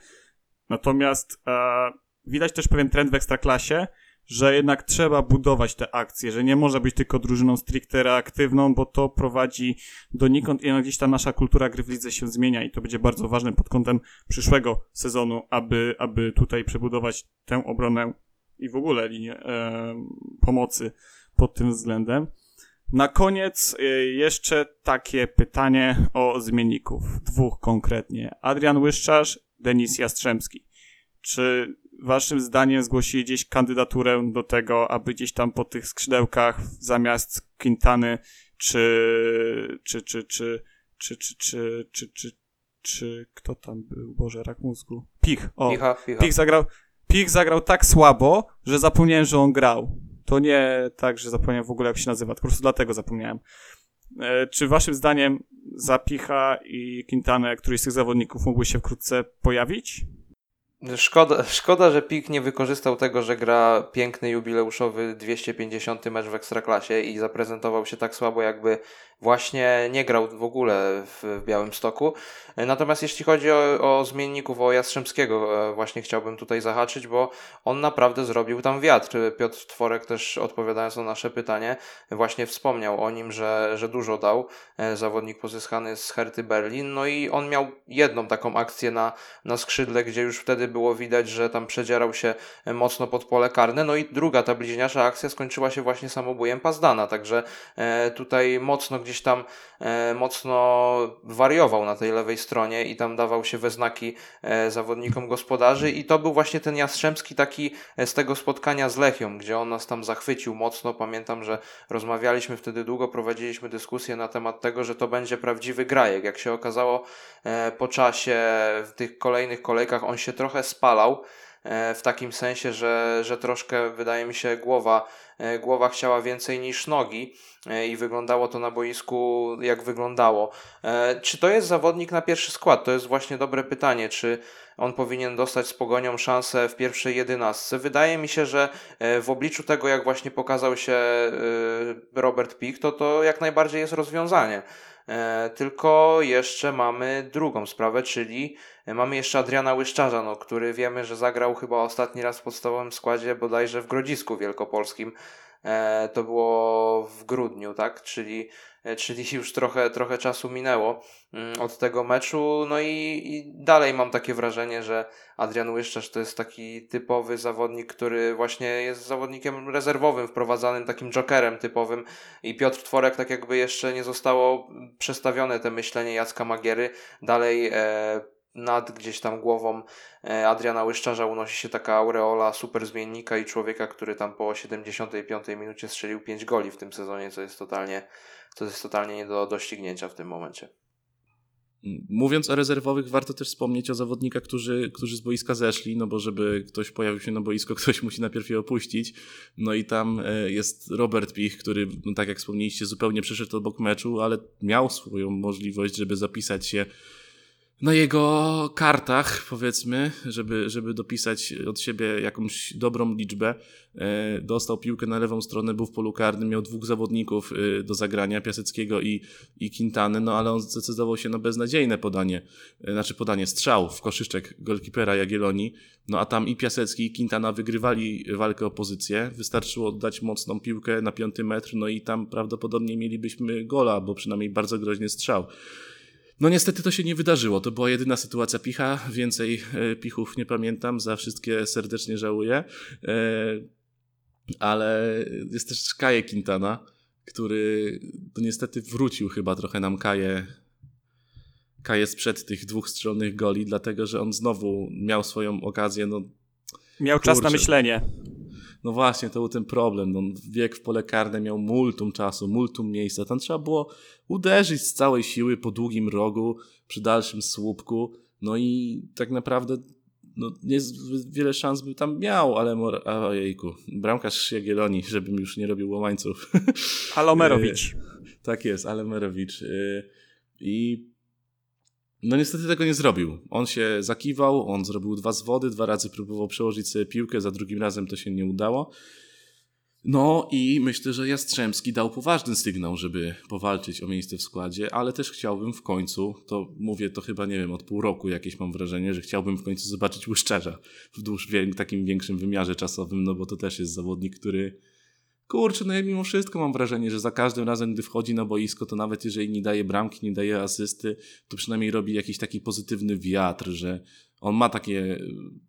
Natomiast e, widać też pewien trend w ekstraklasie, że jednak trzeba budować te akcje, że nie może być tylko drużyną stricte reaktywną, bo to prowadzi donikąd i gdzieś ta nasza kultura gry w lidze się zmienia i to będzie bardzo ważne pod kątem przyszłego sezonu, aby, aby tutaj przebudować tę obronę i w ogóle linię e, pomocy pod tym względem. Na koniec e, jeszcze takie pytanie o zmienników. Dwóch konkretnie. Adrian Łyszczarz, Denis Jastrzębski. Czy waszym zdaniem zgłosili gdzieś kandydaturę do tego, aby gdzieś tam po tych skrzydełkach zamiast Quintany czy czy czy czy czy czy czy czy czy czy kto tam był? Boże, rak mózgu. Pich. O. Picha, picha. Pich zagrał Pich zagrał tak słabo, że zapomniałem, że on grał. To nie tak, że zapomniałem w ogóle jak się nazywa, po prostu dlatego zapomniałem. E, czy waszym zdaniem Zapicha i Quintana, któryś z tych zawodników mógłby się wkrótce pojawić? Szkoda, szkoda, że PIK nie wykorzystał tego, że gra piękny jubileuszowy 250 mecz w Ekstraklasie i zaprezentował się tak słabo, jakby właśnie nie grał w ogóle w, w Białym Stoku. Natomiast jeśli chodzi o, o zmienników, o Jastrzębskiego, e, właśnie chciałbym tutaj zahaczyć, bo on naprawdę zrobił tam wiatr. Piotr Tworek też odpowiadając na nasze pytanie, właśnie wspomniał o nim, że, że dużo dał e, zawodnik pozyskany z Herty Berlin. No i on miał jedną taką akcję na, na skrzydle, gdzie już wtedy było widać, że tam przedzierał się mocno pod pole karne. No i druga ta bliźniacza akcja skończyła się właśnie samobójem Pazdana, także e, tutaj mocno gdzieś tam mocno wariował na tej lewej stronie i tam dawał się we znaki e, zawodnikom gospodarzy i to był właśnie ten Jastrzębski taki e, z tego spotkania z Lechią, gdzie on nas tam zachwycił mocno. Pamiętam, że rozmawialiśmy wtedy długo, prowadziliśmy dyskusję na temat tego, że to będzie prawdziwy grajek. Jak się okazało e, po czasie w tych kolejnych kolejkach on się trochę spalał w takim sensie, że, że troszkę wydaje mi się głowa, głowa chciała więcej niż nogi i wyglądało to na boisku jak wyglądało. Czy to jest zawodnik na pierwszy skład? To jest właśnie dobre pytanie, czy on powinien dostać z Pogonią szansę w pierwszej jedenastce. Wydaje mi się, że w obliczu tego, jak właśnie pokazał się Robert Pik, to to jak najbardziej jest rozwiązanie. Tylko jeszcze mamy drugą sprawę, czyli mamy jeszcze Adriana Łyszczarza, no, który wiemy, że zagrał chyba ostatni raz w podstawowym składzie bodajże w Grodzisku Wielkopolskim. To było w grudniu, tak? Czyli, czyli już trochę, trochę czasu minęło od tego meczu. No i, i dalej mam takie wrażenie, że Adrian Łyszczarz to jest taki typowy zawodnik, który właśnie jest zawodnikiem rezerwowym, wprowadzanym takim jokerem typowym. I Piotr Tworek, tak jakby jeszcze nie zostało przestawione te myślenie Jacka Magiery. Dalej e, nad gdzieś tam głową e, Adriana Łyszczarza unosi się taka aureola super zmiennika i człowieka, który tam po 75 minucie strzelił 5 goli w tym sezonie, co jest totalnie, co jest totalnie nie do doścignięcia w tym momencie. Mówiąc o rezerwowych, warto też wspomnieć o zawodnikach, którzy, którzy z boiska zeszli, no bo żeby ktoś pojawił się na boisko, ktoś musi najpierw je opuścić. No i tam e, jest Robert Pich, który, no tak jak wspomnieliście, zupełnie przyszedł obok meczu, ale miał swoją możliwość, żeby zapisać się na jego kartach, powiedzmy, żeby, żeby dopisać od siebie jakąś dobrą liczbę. E, dostał piłkę na lewą stronę, był w polu karnym, miał dwóch zawodników e, do zagrania, Piaseckiego i, i Quintany, no ale on zdecydował się na beznadziejne podanie, e, znaczy podanie strzał w koszyczek golkipera Jagiellonii, no a tam i Piasecki i Quintana wygrywali walkę o pozycję, wystarczyło oddać mocną piłkę na piąty metr, no i tam prawdopodobnie mielibyśmy gola, bo przynajmniej bardzo groźny strzał. No niestety to się nie wydarzyło. To była jedyna sytuacja picha. Więcej e, pichów nie pamiętam. Za wszystkie serdecznie żałuję. E, ale jest też Kaje Quintana, który to niestety wrócił chyba trochę nam Kaje Kaje sprzed tych dwóch strzelnych goli, dlatego że on znowu miał swoją okazję. No, miał czas kurczę. na myślenie. No właśnie, to był ten problem. No, wiek w pole karne miał multum czasu, multum miejsca. Tam trzeba było uderzyć z całej siły po długim rogu, przy dalszym słupku. No i tak naprawdę no, nie wiele szans by tam miał, ale mor- ojejku, bramkarz Jagiellonii, żebym już nie robił łamańców. Alomerowicz. tak jest, Alemerowicz. I no niestety tego nie zrobił. On się zakiwał, on zrobił dwa zwody, dwa razy próbował przełożyć sobie piłkę, za drugim razem to się nie udało. No i myślę, że Jastrzębski dał poważny sygnał, żeby powalczyć o miejsce w składzie, ale też chciałbym w końcu, to mówię to chyba, nie wiem, od pół roku jakieś mam wrażenie, że chciałbym w końcu zobaczyć Łyszczerza w dłuż, takim większym wymiarze czasowym, no bo to też jest zawodnik, który kurczę, no ja mimo wszystko mam wrażenie, że za każdym razem, gdy wchodzi na boisko, to nawet jeżeli nie daje bramki, nie daje asysty, to przynajmniej robi jakiś taki pozytywny wiatr, że on ma takie,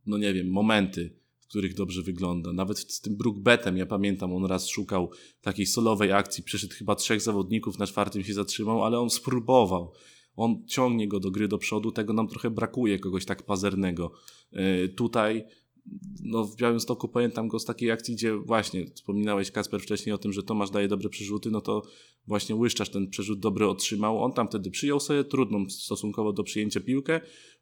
no nie wiem, momenty, w których dobrze wygląda. Nawet z tym Brookbetem, ja pamiętam, on raz szukał takiej solowej akcji, przyszedł chyba trzech zawodników, na czwartym się zatrzymał, ale on spróbował. On ciągnie go do gry do przodu, tego nam trochę brakuje, kogoś tak pazernego. Yy, tutaj no w Białymstoku pamiętam go z takiej akcji, gdzie właśnie wspominałeś Kasper wcześniej o tym, że Tomasz daje dobre przerzuty, no to właśnie Łyszczarz ten przerzut dobry otrzymał. On tam wtedy przyjął sobie trudną stosunkowo do przyjęcia piłkę,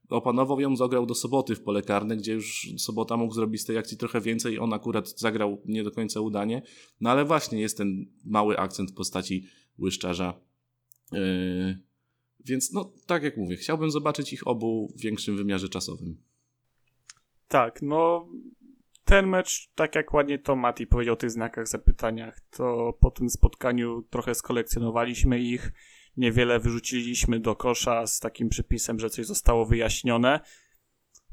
opanował ją, zagrał do soboty w pole karne, gdzie już sobota mógł zrobić z tej akcji trochę więcej. On akurat zagrał nie do końca udanie, no ale właśnie jest ten mały akcent w postaci Łyszczarza. Yy, więc no tak jak mówię, chciałbym zobaczyć ich obu w większym wymiarze czasowym. Tak, no ten mecz, tak jak ładnie to Mati powiedział o tych znakach zapytaniach, to po tym spotkaniu trochę skolekcjonowaliśmy ich, niewiele wyrzuciliśmy do kosza z takim przypisem, że coś zostało wyjaśnione.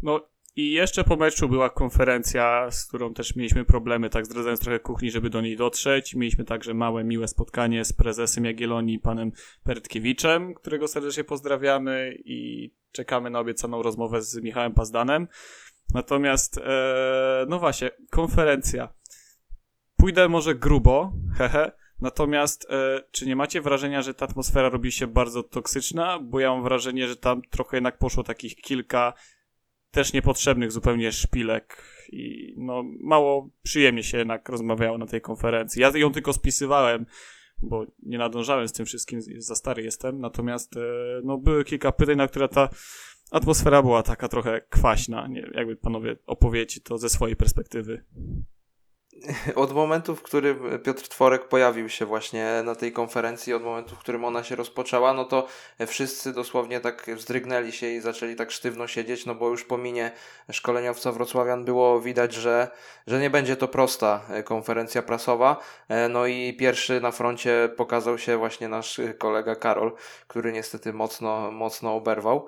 No i jeszcze po meczu była konferencja, z którą też mieliśmy problemy, tak zdradzając trochę kuchni, żeby do niej dotrzeć. Mieliśmy także małe, miłe spotkanie z prezesem Jagiellonii, panem Pertkiewiczem, którego serdecznie pozdrawiamy i czekamy na obiecaną rozmowę z Michałem Pazdanem. Natomiast, e, no właśnie, konferencja. Pójdę może grubo, hehe. Natomiast, e, czy nie macie wrażenia, że ta atmosfera robi się bardzo toksyczna? Bo ja mam wrażenie, że tam trochę jednak poszło takich kilka też niepotrzebnych zupełnie szpilek i no mało przyjemnie się jednak rozmawiało na tej konferencji. Ja ją tylko spisywałem, bo nie nadążałem z tym wszystkim, za stary jestem. Natomiast, e, no były kilka pytań, na które ta atmosfera była taka trochę kwaśna. Nie, jakby panowie opowiecie to ze swojej perspektywy. Od momentu, w którym Piotr Tworek pojawił się właśnie na tej konferencji, od momentu, w którym ona się rozpoczęła, no to wszyscy dosłownie tak wzdrygnęli się i zaczęli tak sztywno siedzieć, no bo już po minie szkoleniowca Wrocławian było widać, że, że nie będzie to prosta konferencja prasowa. No i pierwszy na froncie pokazał się właśnie nasz kolega Karol, który niestety mocno, mocno oberwał.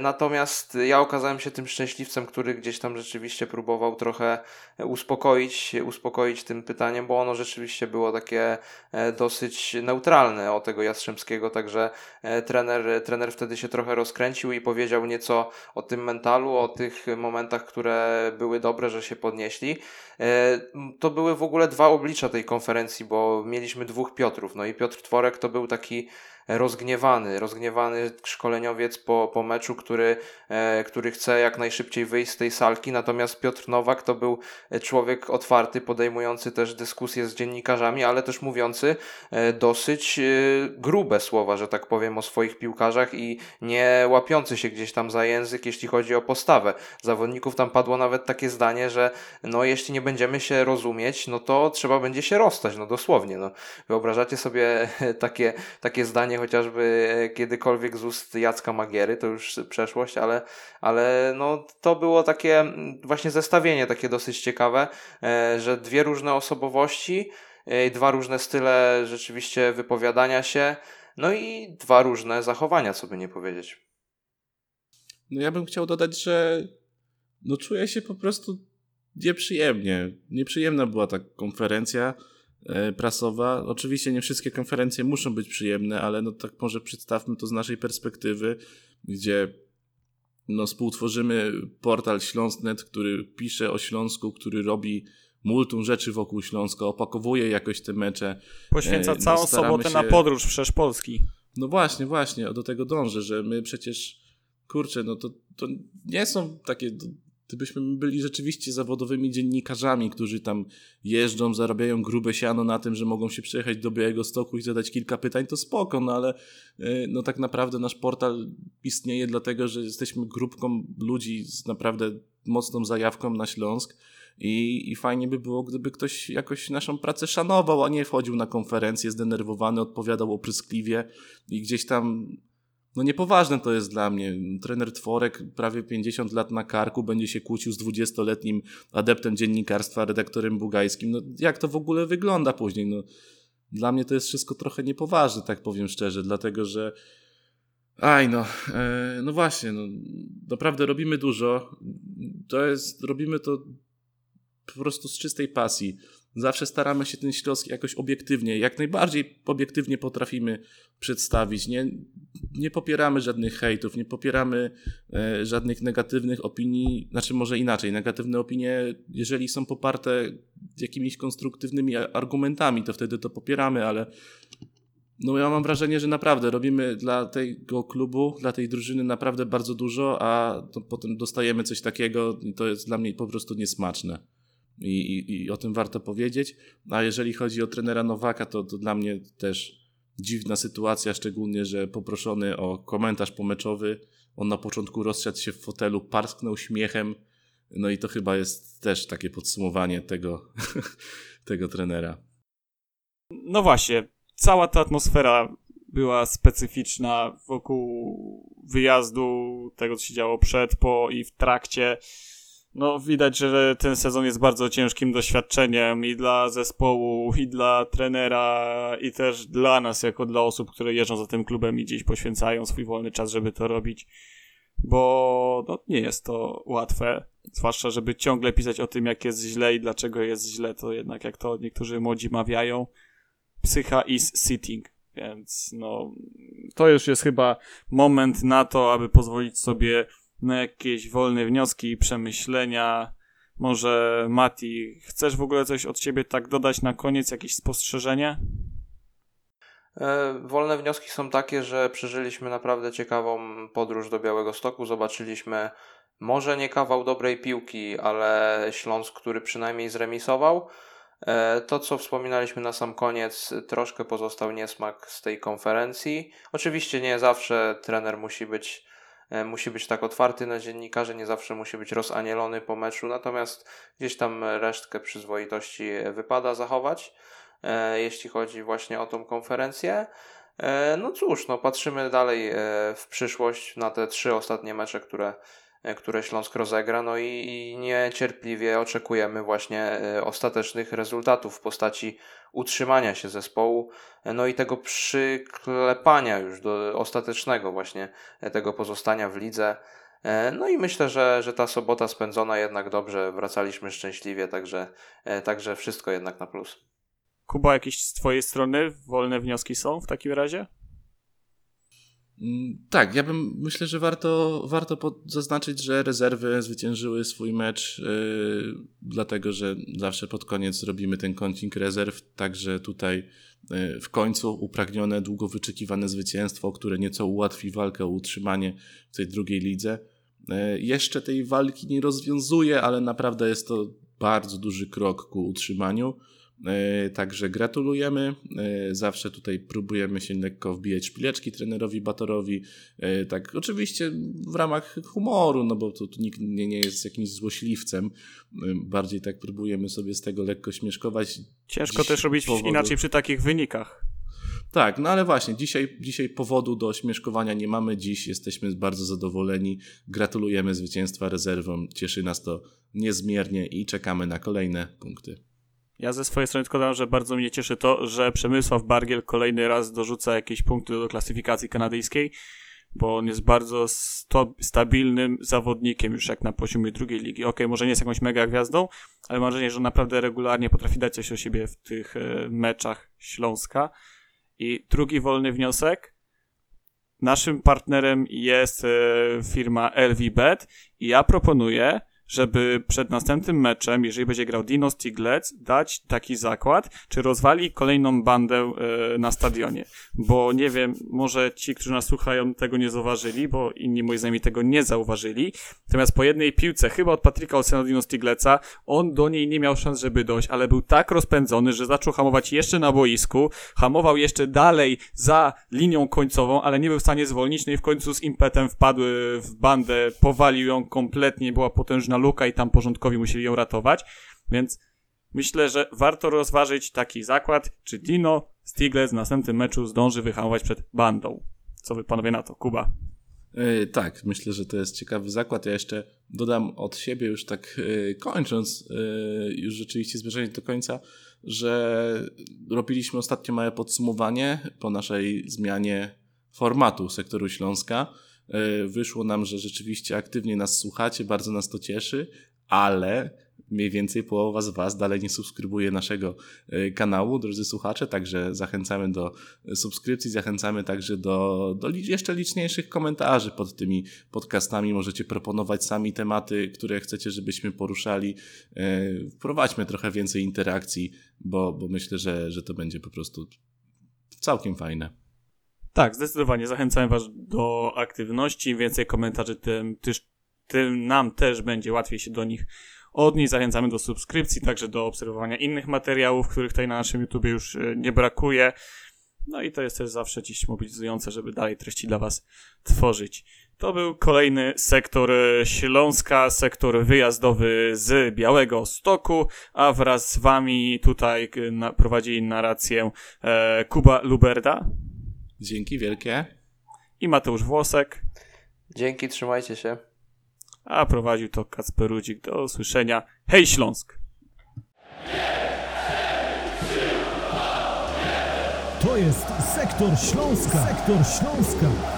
Natomiast ja okazałem się tym szczęśliwcem, który gdzieś tam rzeczywiście próbował trochę uspokoić uspokoić tym pytaniem, bo ono rzeczywiście było takie e, dosyć neutralne o tego Jastrzębskiego, także e, trener, trener wtedy się trochę rozkręcił i powiedział nieco o tym mentalu, o tych momentach, które były dobre, że się podnieśli. E, to były w ogóle dwa oblicza tej konferencji, bo mieliśmy dwóch Piotrów, no i Piotr Tworek to był taki rozgniewany, rozgniewany szkoleniowiec po, po meczu, który, e, który chce jak najszybciej wyjść z tej salki, natomiast Piotr Nowak to był człowiek otwarty, podejmujący też dyskusje z dziennikarzami, ale też mówiący e, dosyć e, grube słowa, że tak powiem, o swoich piłkarzach i nie łapiący się gdzieś tam za język, jeśli chodzi o postawę zawodników. Tam padło nawet takie zdanie, że no jeśli nie będziemy się rozumieć, no to trzeba będzie się rozstać, no dosłownie. No. Wyobrażacie sobie takie, takie zdanie chociażby kiedykolwiek z ust Jacka Magiery, to już przeszłość, ale, ale no to było takie właśnie zestawienie takie dosyć ciekawe, e, że dwie różne osobowości, e, dwa różne style rzeczywiście wypowiadania się, no i dwa różne zachowania, co by nie powiedzieć. No ja bym chciał dodać, że no czuję się po prostu nieprzyjemnie. Nieprzyjemna była ta konferencja e, prasowa. Oczywiście nie wszystkie konferencje muszą być przyjemne, ale no tak może przedstawmy to z naszej perspektywy, gdzie no współtworzymy portal Śląsk.net, który pisze o Śląsku, który robi multum rzeczy wokół Śląska, opakowuje jakoś te mecze. Poświęca no, całą sobotę się... na podróż wszerz Polski. No właśnie, właśnie, do tego dążę, że my przecież, kurczę, no to, to nie są takie Gdybyśmy byli rzeczywiście zawodowymi dziennikarzami, którzy tam jeżdżą, zarabiają grube siano na tym, że mogą się przyjechać do Białego Stoku i zadać kilka pytań, to spoko, no ale e, no tak naprawdę nasz portal istnieje dlatego, że jesteśmy grupką ludzi z naprawdę mocną zajawką na Śląsk i, i fajnie by było, gdyby ktoś jakoś naszą pracę szanował, a nie wchodził na konferencję zdenerwowany, odpowiadał opryskliwie i gdzieś tam no niepoważne to jest dla mnie. Trener Tworek, prawie 50 lat na karku, będzie się kłócił z 20-letnim adeptem dziennikarstwa, redaktorem bugajskim. No jak to w ogóle wygląda później? No, dla mnie to jest wszystko trochę niepoważne, tak powiem szczerze, dlatego że Aj, no, e, no właśnie, no, naprawdę robimy dużo. To jest, robimy to po prostu z czystej pasji. Zawsze staramy się ten Śląsk jakoś obiektywnie, jak najbardziej obiektywnie potrafimy przedstawić. Nie, nie popieramy żadnych hejtów, nie popieramy e, żadnych negatywnych opinii, znaczy może inaczej, negatywne opinie, jeżeli są poparte jakimiś konstruktywnymi argumentami, to wtedy to popieramy, ale no ja mam wrażenie, że naprawdę robimy dla tego klubu, dla tej drużyny naprawdę bardzo dużo, a potem dostajemy coś takiego i to jest dla mnie po prostu niesmaczne. I, i, i o tym warto powiedzieć. A jeżeli chodzi o trenera Nowaka, to, to dla mnie też dziwna sytuacja, szczególnie, że poproszony o komentarz pomeczowy, on na początku rozsiadł się w fotelu, parsknął śmiechem, no i to chyba jest też takie podsumowanie tego, tego trenera. No właśnie, cała ta atmosfera była specyficzna wokół wyjazdu, tego co się działo przed, po i w trakcie. No, widać, że ten sezon jest bardzo ciężkim doświadczeniem i dla zespołu, i dla trenera, i też dla nas, jako dla osób, które jeżdżą za tym klubem i gdzieś poświęcają swój wolny czas, żeby to robić. Bo no, nie jest to łatwe. Zwłaszcza, żeby ciągle pisać o tym, jak jest źle i dlaczego jest źle, to jednak, jak to niektórzy młodzi mawiają, psycha is sitting. Więc no, to już jest chyba moment na to, aby pozwolić sobie na jakieś wolne wnioski i przemyślenia. Może Mati, chcesz w ogóle coś od ciebie tak dodać na koniec, jakieś spostrzeżenie? E, wolne wnioski są takie, że przeżyliśmy naprawdę ciekawą podróż do Białego Stoku. Zobaczyliśmy może nie kawał dobrej piłki, ale Śląsk, który przynajmniej zremisował. E, to, co wspominaliśmy na sam koniec, troszkę pozostał niesmak z tej konferencji. Oczywiście nie zawsze trener musi być musi być tak otwarty na dziennikarzy, nie zawsze musi być rozanielony po meczu, natomiast gdzieś tam resztkę przyzwoitości wypada zachować, e, jeśli chodzi właśnie o tą konferencję. E, no cóż, no patrzymy dalej w przyszłość na te trzy ostatnie mecze, które E, które Śląsk rozegra, no i, i niecierpliwie oczekujemy właśnie e, ostatecznych rezultatów w postaci utrzymania się zespołu, e, no i tego przyklepania już do ostatecznego właśnie tego pozostania w lidze. No i myślę, że, że ta sobota spędzona jednak dobrze, wracaliśmy szczęśliwie, także, także wszystko jednak na plus. Kuba, jakieś z Twojej strony wolne wnioski są w takim razie? Mm, Tak, ja bym myślę, że warto, warto zaznaczyć, że rezerwy zwyciężyły swój mecz, yy, dlatego że zawsze pod koniec robimy ten kącik rezerw, także tutaj yy, w końcu upragnione, długo wyczekiwane zwycięstwo, które nieco ułatwi walkę o utrzymanie w tej drugiej lidze. Yy, jeszcze tej walki nie rozwiązuje, ale naprawdę jest to bardzo duży krok ku utrzymaniu. E, Także gratulujemy. E, Zawsze tutaj próbujemy się lekko wbijać szpileczki trenerowi Batorowi. E, Tak, oczywiście w ramach humoru, no bo tu, tu nikt nie, nie jest jakimś złośliwcem. Bardziej tak próbujemy sobie z tego lekko śmieszkować. Ciężko Dziś też robić powodu- inaczej przy takich wynikach. Tak, no ale właśnie, dzisiaj, dzisiaj powodu do śmieszkowania nie mamy. Dziś jesteśmy bardzo zadowoleni. Gratulujemy zwycięstwa rezerwom. Cieszy nas to niezmiernie i czekamy na kolejne punkty. Ja ze swojej strony tylko dodam, że bardzo mnie cieszy to, że Przemysław Bargiel kolejny raz dorzuca jakieś punkty do klasyfikacji kanadyjskiej, bo on jest bardzo stabilnym zawodnikiem już jak na poziomie drugiej ligi. Okej, może nie jest jakąś mega gwiazdą, ale mam wrażenie, że on naprawdę regularnie potrafi dać coś o siebie w tych e, meczach Śląska. I drugi wolny wniosek. Naszym partnerem jest e, firma LVBet i ja proponuję, żeby przed następnym meczem, jeżeli będzie grał Dino Stiglec, dać taki zakład, czy rozwali kolejną bandę e, na stadionie. Bo nie wiem, może ci, którzy nas słuchają, tego nie zauważyli, bo inni moi znajomi tego nie zauważyli. Natomiast po jednej piłce, chyba od Patryka Olsena Dino Stigleca, on do niej nie miał szans, żeby dojść, ale był tak rozpędzony, że zaczął hamować jeszcze na boisku, hamował jeszcze dalej za linią końcową, ale nie był w stanie zwolnić, no i w końcu z impetem wpadł w bandę, powalił ją kompletnie, była potężna luka i tam porządkowi musieli ją ratować, więc myślę, że warto rozważyć taki zakład, czy Dino Stiglec w następnym meczu zdąży wyhamować przed bandą. Co wy panowie na to? Kuba. E, Tak, myślę, że to jest ciekawy zakład. Ja jeszcze dodam od siebie, już tak e, kończąc, e, już rzeczywiście zmierzając do końca, że robiliśmy ostatnio małe podsumowanie po naszej zmianie formatu sektoru Śląska. E, Wyszło nam, że rzeczywiście aktywnie nas słuchacie, bardzo nas to cieszy, ale mniej więcej połowa z Was dalej nie subskrybuje naszego e, kanału, drodzy słuchacze, także zachęcamy do subskrypcji, zachęcamy także do, do jeszcze liczniejszych komentarzy pod tymi podcastami. Możecie proponować sami tematy, które chcecie, żebyśmy poruszali. E, Wprowadźmy trochę więcej interakcji, bo, bo myślę, że, że to będzie po prostu całkiem fajne. Tak, zdecydowanie zachęcam Was do aktywności. Więcej komentarzy, tym, tyż, tym nam też będzie łatwiej się do nich odnieść. Zachęcamy do subskrypcji, także do obserwowania innych materiałów, których tutaj na naszym YouTubie już e, nie brakuje. No i to jest też zawsze dziś mobilizujące, żeby dalej treści dla Was tworzyć. To był kolejny sektor e, Śląska, sektor wyjazdowy z Białego Stoku, a wraz z Wami tutaj e, prowadzili narrację Kuba Luberda Dzięki wielkie. i Mateusz Włosek, Dzięki, trzymajcie się. a prowadził to Kacper Rudzik. Do usłyszenia. Hej Śląsk! To jest Sektor Śląska. Sektor Śląska.